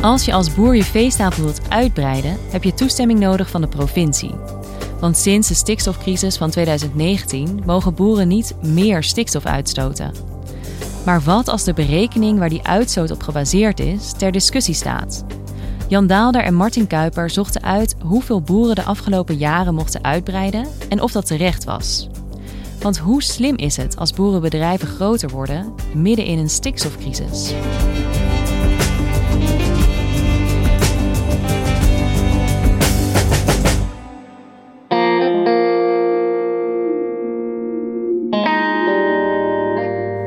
Als je als boer je veestapel wilt uitbreiden, heb je toestemming nodig van de provincie. Want sinds de stikstofcrisis van 2019 mogen boeren niet meer stikstof uitstoten. Maar wat als de berekening waar die uitstoot op gebaseerd is ter discussie staat? Jan Daalder en Martin Kuiper zochten uit hoeveel boeren de afgelopen jaren mochten uitbreiden en of dat terecht was. Want hoe slim is het als boerenbedrijven groter worden midden in een stikstofcrisis?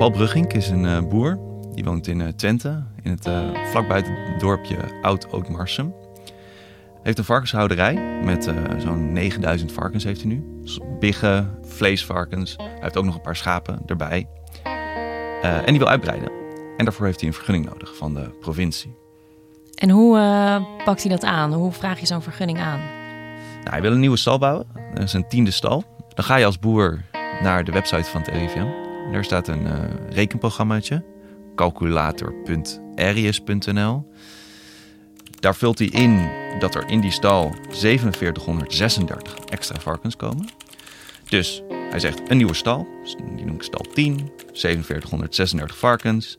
Paul Bruggink is een uh, boer. Die woont in uh, Twente, in het, uh, vlakbij het dorpje Oud-Ootmarsum. Heeft een varkenshouderij met zo'n 9000 varkens heeft hij nu. Dus biggen, vleesvarkens. Hij heeft ook nog een paar schapen erbij. en die wil uitbreiden. En daarvoor heeft hij een vergunning nodig van de provincie. En hoe pakt hij dat aan? Hoe vraag je zo'n vergunning aan? Nou, hij wil een nieuwe stal bouwen. Dat is een tiende stal. Dan ga je als boer naar de website van het RIVM. Daar staat een uh, rekenprogrammaatje, calculator.arius.nl. Daar vult hij in dat er in die stal 4736 extra varkens komen. Dus hij zegt een nieuwe stal, die noem ik stal 10, 4736 varkens.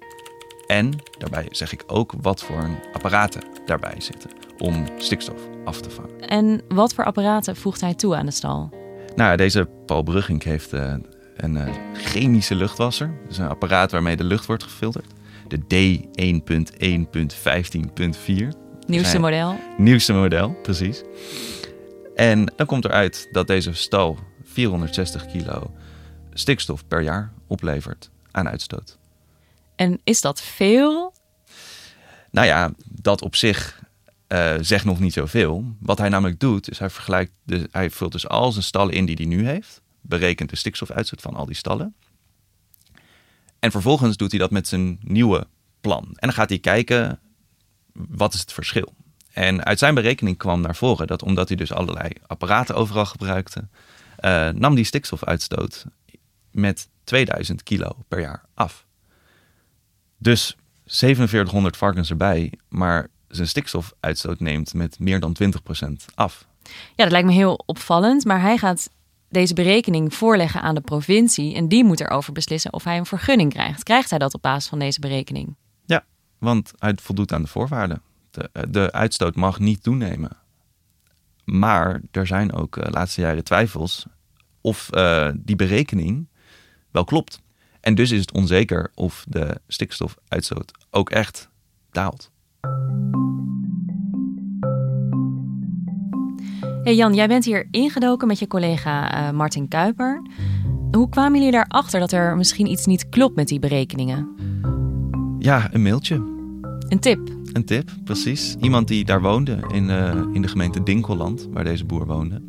En daarbij zeg ik ook wat voor apparaten daarbij zitten om stikstof af te vangen. En wat voor apparaten voegt hij toe aan de stal? Nou, deze Paul Brugging heeft uh, een uh, chemische luchtwasser. Dus een apparaat waarmee de lucht wordt gefilterd. De D1.1.15.4. Nieuwste model. Nieuwste model, precies. En dan komt eruit dat deze stal 460 kilo stikstof per jaar oplevert aan uitstoot. En is dat veel? Nou ja, dat op zich uh, zegt nog niet zoveel. Wat hij namelijk doet, is hij vergelijkt, de, hij vult dus al zijn stallen in die hij nu heeft berekent de stikstofuitstoot van al die stallen. En vervolgens doet hij dat met zijn nieuwe plan. En dan gaat hij kijken, wat is het verschil? En uit zijn berekening kwam naar voren dat omdat hij dus allerlei apparaten overal gebruikte, uh, nam die stikstofuitstoot met 2000 kilo per jaar af. Dus 4700 varkens erbij, maar zijn stikstofuitstoot neemt met meer dan 20% af. Ja, dat lijkt me heel opvallend, maar hij gaat deze berekening voorleggen aan de provincie en die moet erover beslissen of hij een vergunning krijgt. Krijgt hij dat op basis van deze berekening? Ja, want hij voldoet aan de voorwaarden. De, de uitstoot mag niet toenemen. Maar er zijn ook uh, laatste jaren twijfels of uh, die berekening wel klopt. En dus is het onzeker of de stikstofuitstoot ook echt daalt. Hey Jan, jij bent hier ingedoken met je collega uh, Martin Kuiper. Hoe kwamen jullie erachter dat er misschien iets niet klopt met die berekeningen? Ja, een mailtje. Een tip? Een tip, precies. Iemand die daar woonde, in, uh, in de gemeente Dinkelland, waar deze boer woonde.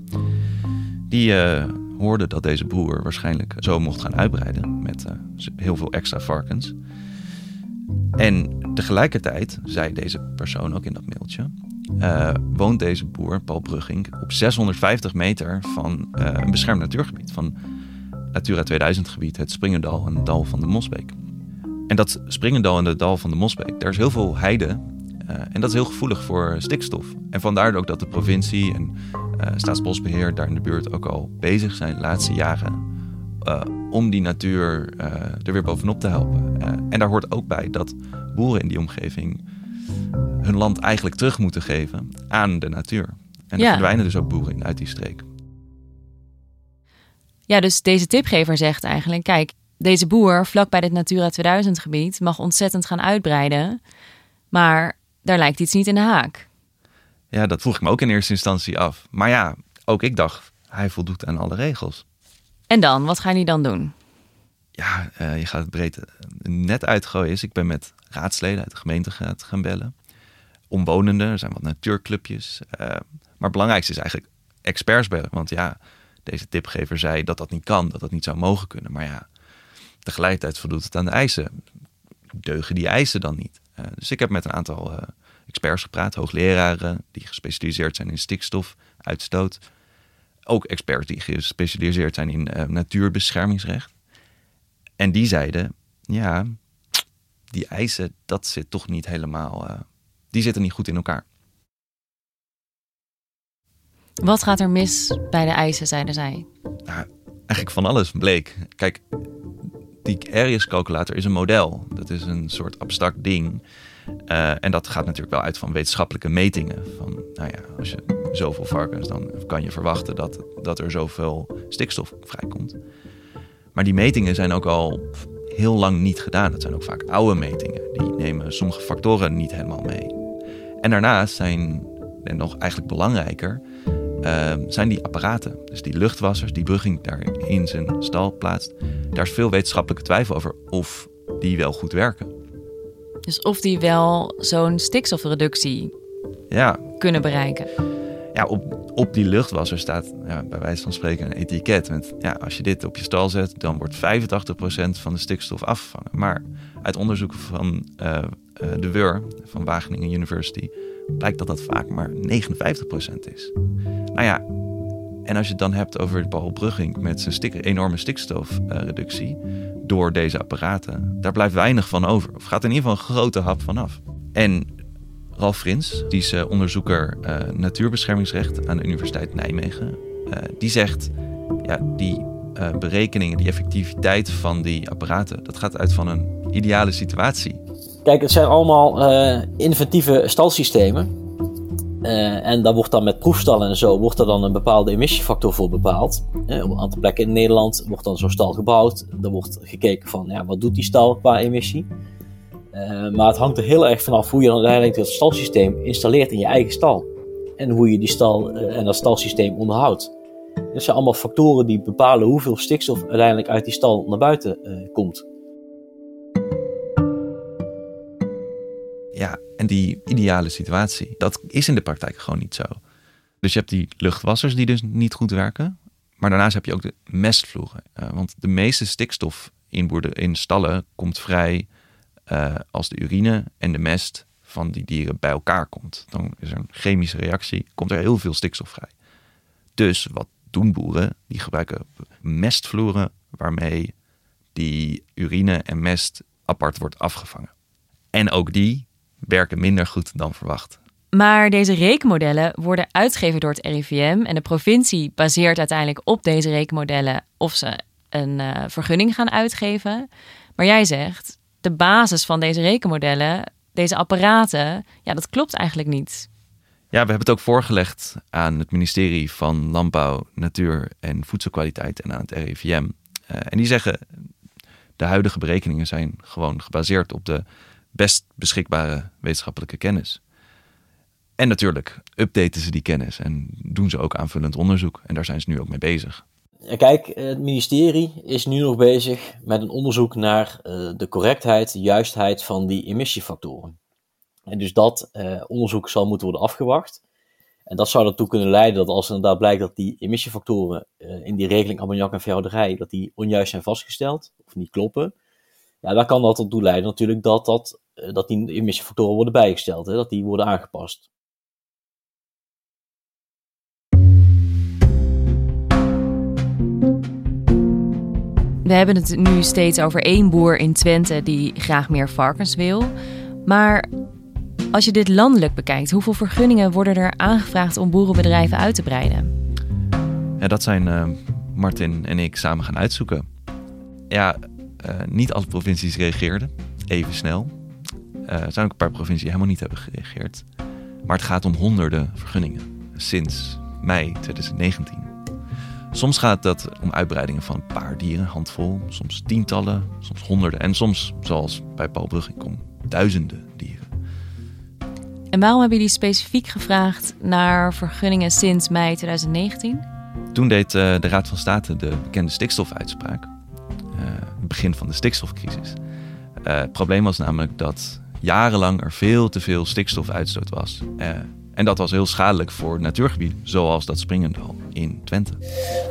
Die uh, hoorde dat deze boer waarschijnlijk zo mocht gaan uitbreiden met heel veel extra varkens. En tegelijkertijd zei deze persoon ook in dat mailtje uh, woont deze boer, Paul Brugging, op 650 meter van uh, een beschermd natuurgebied. Van Natura 2000 gebied, het Springendal en het Dal van de Mosbeek. En dat Springendal en het Dal van de Mosbeek, daar is heel veel heide. Uh, en dat is heel gevoelig voor stikstof. En vandaar ook dat de provincie en Staatsbosbeheer daar in de buurt ook al bezig zijn de laatste jaren. om die natuur er weer bovenop te helpen. en daar hoort ook bij dat boeren in die omgeving hun land eigenlijk terug moeten geven aan de natuur. En er verdwijnen dus ook boeren uit die streek. Ja, dus deze tipgever zegt eigenlijk: kijk, deze boer vlak bij dit Natura 2000 gebied mag ontzettend gaan uitbreiden, maar daar lijkt iets niet in de haak. Ja, dat vroeg ik me ook in eerste instantie af. Maar ja, ook ik dacht, hij voldoet aan alle regels. En dan, wat gaan jullie dan doen? Ja, uh, je gaat het breed net uitgooien. Is ik ben met raadsleden uit de gemeente gaan bellen. Omwonenden, er zijn wat natuurclubjes. Uh, maar het belangrijkste is eigenlijk experts bellen. Want ja, deze tipgever zei dat dat niet kan, dat dat niet zou mogen kunnen. Maar ja, tegelijkertijd voldoet het aan de eisen. Deugen die eisen dan niet? Dus ik heb met een aantal experts gepraat, hoogleraren die gespecialiseerd zijn in stikstofuitstoot. Ook experts die gespecialiseerd zijn in natuurbeschermingsrecht. En die zeiden, ja, die eisen, dat zit toch niet helemaal, die zitten niet goed in elkaar. Wat gaat er mis bij de eisen, zeiden zij? Nou, eigenlijk van alles bleek. Kijk, die Arias-calculator is een model. Dat is een soort abstract ding. Uh, en dat gaat natuurlijk wel uit van wetenschappelijke metingen. Van, nou ja, als je zoveel varkens, dan kan je verwachten dat, dat er zoveel stikstof vrijkomt. Maar die metingen zijn ook al heel lang niet gedaan. Dat zijn ook vaak oude metingen. Die nemen sommige factoren niet helemaal mee. En daarnaast zijn, en nog eigenlijk belangrijker, Ehm, zijn die apparaten. Dus die luchtwassers die Brugging daar in zijn stal plaatst. Daar is veel wetenschappelijke twijfel over of die wel goed werken. Dus of die wel zo'n stikstofreductie ja. kunnen bereiken. Ja, op, op die luchtwasser staat ja, bij wijze van spreken een etiket. Met, ja, als je dit op je stal zet, dan wordt 85% van de stikstof afgevangen. Maar uit onderzoek van uh, de WUR, van Wageningen University, blijkt dat dat vaak maar 59% is. Nou ja, en als je het dan hebt over Paul Brugging met zijn stik enorme stikstofreductie door deze apparaten, daar blijft weinig van over. Of gaat in ieder geval een grote hap vanaf. En Ralf Frins, die is uh, onderzoeker uh, natuurbeschermingsrecht aan de Universiteit Nijmegen, uh, die zegt, ja, die berekeningen, die effectiviteit van die apparaten, dat gaat uit van een ideale situatie. Kijk, het zijn allemaal inventieve stalsystemen. Uh, en daar wordt dan met proefstallen en zo wordt er dan een bepaalde emissiefactor voor bepaald. Uh, op een aantal plekken in Nederland wordt dan zo'n stal gebouwd. Er wordt gekeken van ja, wat doet die stal qua emissie. Uh, maar het hangt er heel erg vanaf hoe je dan uiteindelijk het stalsysteem installeert in je eigen stal. En hoe je die stal en dat stalsysteem onderhoudt. Dat zijn allemaal factoren die bepalen hoeveel stikstof uiteindelijk uit die stal naar buiten komt. Ja, en die ideale situatie, dat is in de praktijk gewoon niet zo. Dus je hebt die luchtwassers die dus niet goed werken. Maar daarnaast heb je ook de mestvloeren. Want de meeste stikstof in, in stallen komt vrij uh, als de urine en de mest van die dieren bij elkaar komt. Dan is er een chemische reactie, komt er heel veel stikstof vrij. Dus wat doen boeren? Die gebruiken mestvloeren waarmee die urine en mest apart wordt afgevangen. En ook die werken minder goed dan verwacht. Maar deze rekenmodellen worden uitgegeven door het RIVM en de provincie baseert uiteindelijk op deze rekenmodellen of ze een uh, vergunning gaan uitgeven. Maar jij zegt, de basis van deze rekenmodellen, deze apparaten, ja, dat klopt eigenlijk niet. Ja, we hebben het ook voorgelegd aan het ministerie van Landbouw, Natuur en Voedselkwaliteit en aan het RIVM. Uh, en die zeggen, de huidige berekeningen zijn gewoon gebaseerd op de best beschikbare wetenschappelijke kennis. En natuurlijk updaten ze die kennis en doen ze ook aanvullend onderzoek. En daar zijn ze nu ook mee bezig. Kijk, het ministerie is nu nog bezig met een onderzoek naar uh, de correctheid, de juistheid van die emissiefactoren. En dus dat uh, onderzoek zal moeten worden afgewacht. En dat zou ertoe kunnen leiden dat als inderdaad blijkt dat die emissiefactoren uh, in die regeling ammoniak en veehouderij, dat die onjuist zijn vastgesteld of niet kloppen, ja, dan kan dat ertoe leiden natuurlijk dat, dat, eh, dat die emissiefactoren worden bijgesteld, hè, dat die worden aangepast. We hebben het nu steeds over één boer in Twente die graag meer varkens wil. Maar als je dit landelijk bekijkt, hoeveel vergunningen worden er aangevraagd om boerenbedrijven uit te breiden? Ja, dat zijn uh, Martin en ik samen gaan uitzoeken. Ja, uh, niet alle provincies reageerden even snel. Uh, er zijn ook een paar provincies die helemaal niet hebben gereageerd. Maar het gaat om honderden vergunningen sinds mei 2019. Soms gaat dat om uitbreidingen van een paar dieren, handvol, soms tientallen, soms honderden en soms, zoals bij Paul Brugging, om duizenden dieren. En waarom hebben jullie specifiek gevraagd naar vergunningen sinds mei 2019? Toen deed de Raad van State de bekende stikstofuitspraak. het begin van de stikstofcrisis. het probleem was namelijk dat jarenlang er veel te veel stikstofuitstoot was. En dat was heel schadelijk voor natuurgebieden, zoals dat Springendal in Twente.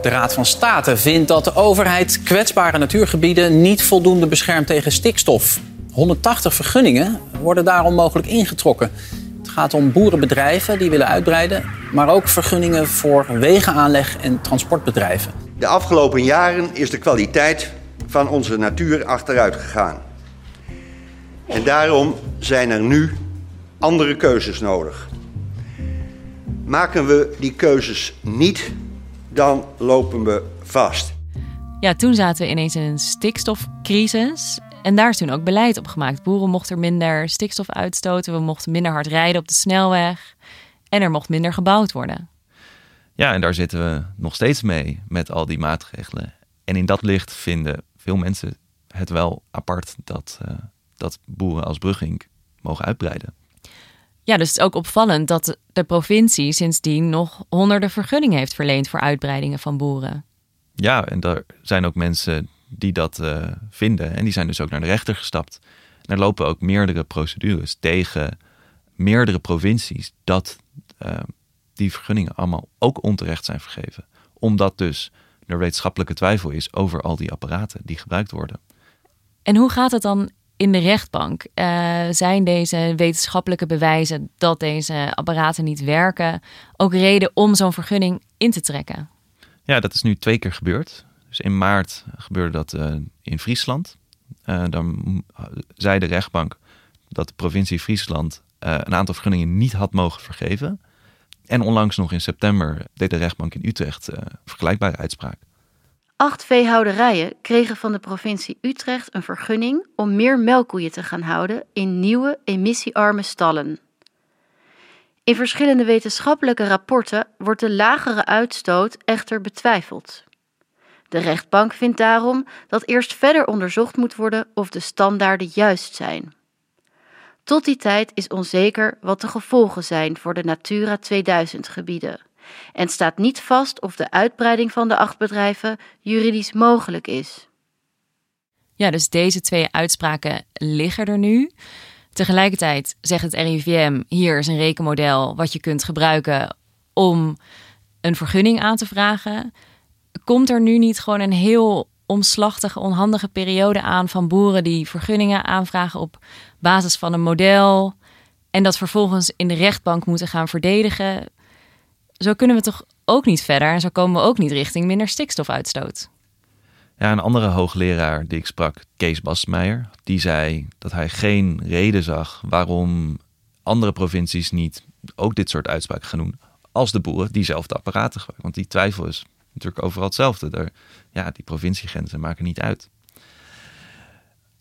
De Raad van State vindt dat de overheid kwetsbare natuurgebieden niet voldoende beschermt tegen stikstof. 180 vergunningen worden daarom mogelijk ingetrokken. Het gaat om boerenbedrijven die willen uitbreiden, maar ook vergunningen voor wegenaanleg en transportbedrijven. De afgelopen jaren is de kwaliteit van onze natuur achteruit gegaan. En daarom zijn er nu andere keuzes nodig. Maken we die keuzes niet, dan lopen we vast. Ja, toen zaten we ineens in een stikstofcrisis. En daar is toen ook beleid op gemaakt. Boeren mochten minder stikstof uitstoten. We mochten minder hard rijden op de snelweg. En er mocht minder gebouwd worden. Ja, en daar zitten we nog steeds mee met al die maatregelen. En in dat licht vinden veel mensen het wel apart dat, uh, dat boeren als Brugging mogen uitbreiden. Ja, dus het is ook opvallend dat de provincie sindsdien nog honderden vergunningen heeft verleend voor uitbreidingen van boeren. Ja, en er zijn ook mensen die dat uh, vinden en die zijn dus ook naar de rechter gestapt. En er lopen ook meerdere procedures tegen meerdere provincies dat uh, die vergunningen allemaal ook onterecht zijn vergeven. Omdat dus er wetenschappelijke twijfel is over al die apparaten die gebruikt worden. En hoe gaat het dan in de rechtbank. Uh, zijn deze wetenschappelijke bewijzen dat deze apparaten niet werken ook reden om zo'n vergunning in te trekken? Ja, dat is nu twee keer gebeurd. Dus in maart gebeurde dat uh, in Friesland. Uh, dan zei de rechtbank dat de provincie Friesland een aantal vergunningen niet had mogen vergeven. En onlangs nog in september deed de rechtbank in Utrecht vergelijkbare uitspraak. Acht veehouderijen kregen van de provincie Utrecht een vergunning om meer melkkoeien te gaan houden in nieuwe emissiearme stallen. In verschillende wetenschappelijke rapporten wordt de lagere uitstoot echter betwijfeld. De rechtbank vindt daarom dat eerst verder onderzocht moet worden of de standaarden juist zijn. Tot die tijd is onzeker wat de gevolgen zijn voor de Natura 2000 gebieden en staat niet vast of de uitbreiding van de acht bedrijven juridisch mogelijk is. Ja, dus deze twee uitspraken liggen er nu. Tegelijkertijd zegt het RIVM: hier is een rekenmodel wat je kunt gebruiken om een vergunning aan te vragen. Komt er nu niet gewoon een heel omslachtige, onhandige periode aan van boeren die vergunningen aanvragen op basis van een model en dat vervolgens in de rechtbank moeten gaan verdedigen? Zo kunnen we toch ook niet verder en zo komen we ook niet richting minder stikstofuitstoot. Ja, een andere hoogleraar die ik sprak, Kees Basmeijer, die zei dat hij geen reden zag waarom andere provincies niet ook dit soort uitspraken gaan doen als de boeren diezelfde apparaten gebruiken. Want die twijfel is natuurlijk overal hetzelfde. Ja, die provinciegrenzen maken niet uit.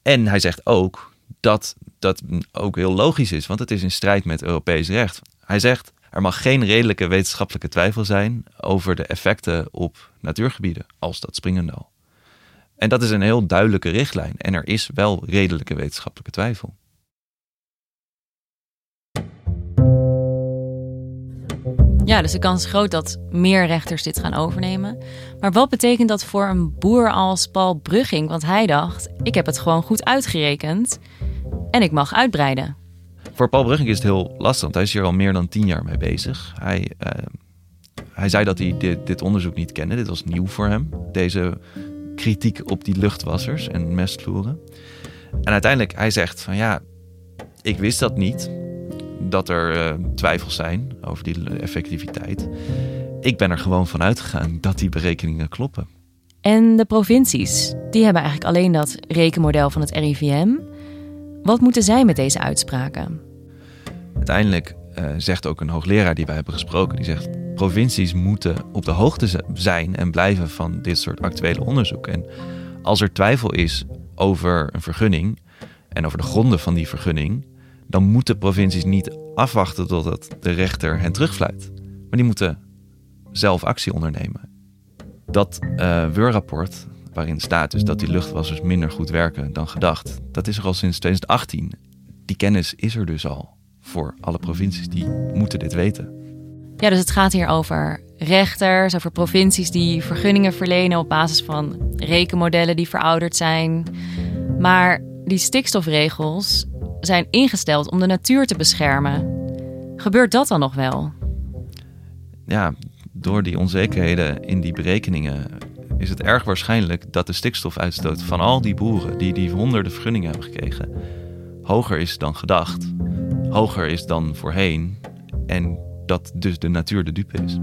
En hij zegt ook dat dat ook heel logisch is, want het is in strijd met Europees recht. Hij zegt, er mag geen redelijke wetenschappelijke twijfel zijn over de effecten op natuurgebieden als dat Springendal. En dat is een heel duidelijke richtlijn en er is wel redelijke wetenschappelijke twijfel. Ja, dus de kans is groot dat meer rechters dit gaan overnemen. Maar wat betekent dat voor een boer als Paul Brugging? Want hij dacht: ik heb het gewoon goed uitgerekend en ik mag uitbreiden. Voor Paul Brugging is het heel lastig, want hij is hier al meer dan tien jaar mee bezig. Hij, uh, hij zei dat hij dit, dit, onderzoek niet kende. Dit was nieuw voor hem. Deze kritiek op die luchtwassers en mestvloeren. En uiteindelijk, hij zegt van ja, ik wist dat niet. Dat er uh, twijfels zijn over die effectiviteit. Ik ben er gewoon van uitgegaan dat die berekeningen kloppen. En de provincies, die hebben eigenlijk alleen dat rekenmodel van het RIVM. Wat moeten zij met deze uitspraken? Uiteindelijk uh, zegt ook een hoogleraar die wij hebben gesproken, die zegt provincies moeten op de hoogte zijn en blijven van dit soort actuele onderzoek. En als er twijfel is over een vergunning en over de gronden van die vergunning, dan moeten provincies niet afwachten totdat de rechter hen terugfluit. Maar die moeten zelf actie ondernemen. Dat uh, WUR-rapport waarin staat dus dat die luchtwassers minder goed werken dan gedacht. Dat is er al sinds 2018. Die kennis is er dus al voor alle provincies die moeten dit weten. Ja, dus het gaat hier over rechters, over provincies die vergunningen verlenen op basis van rekenmodellen die verouderd zijn. Maar die stikstofregels zijn ingesteld om de natuur te beschermen. Gebeurt dat dan nog wel? Ja, door die onzekerheden in die berekeningen is het erg waarschijnlijk dat de stikstofuitstoot van al die boeren die die honderden vergunningen hebben gekregen, hoger is dan gedacht, hoger is dan voorheen en dat dus de natuur de dupe is.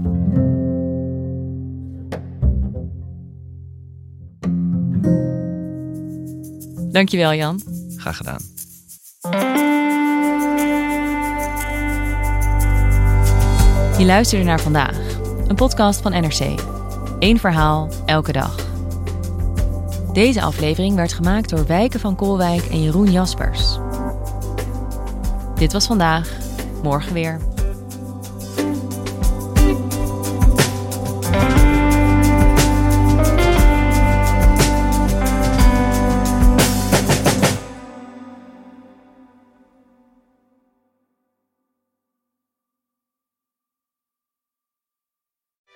Dankjewel Jan. Graag gedaan. Je luisterde naar vandaag, een podcast van NRC. Eén verhaal, elke dag. Deze aflevering werd gemaakt door Wijken van Koolwijk en Jeroen Jaspers. Dit was vandaag, morgen weer.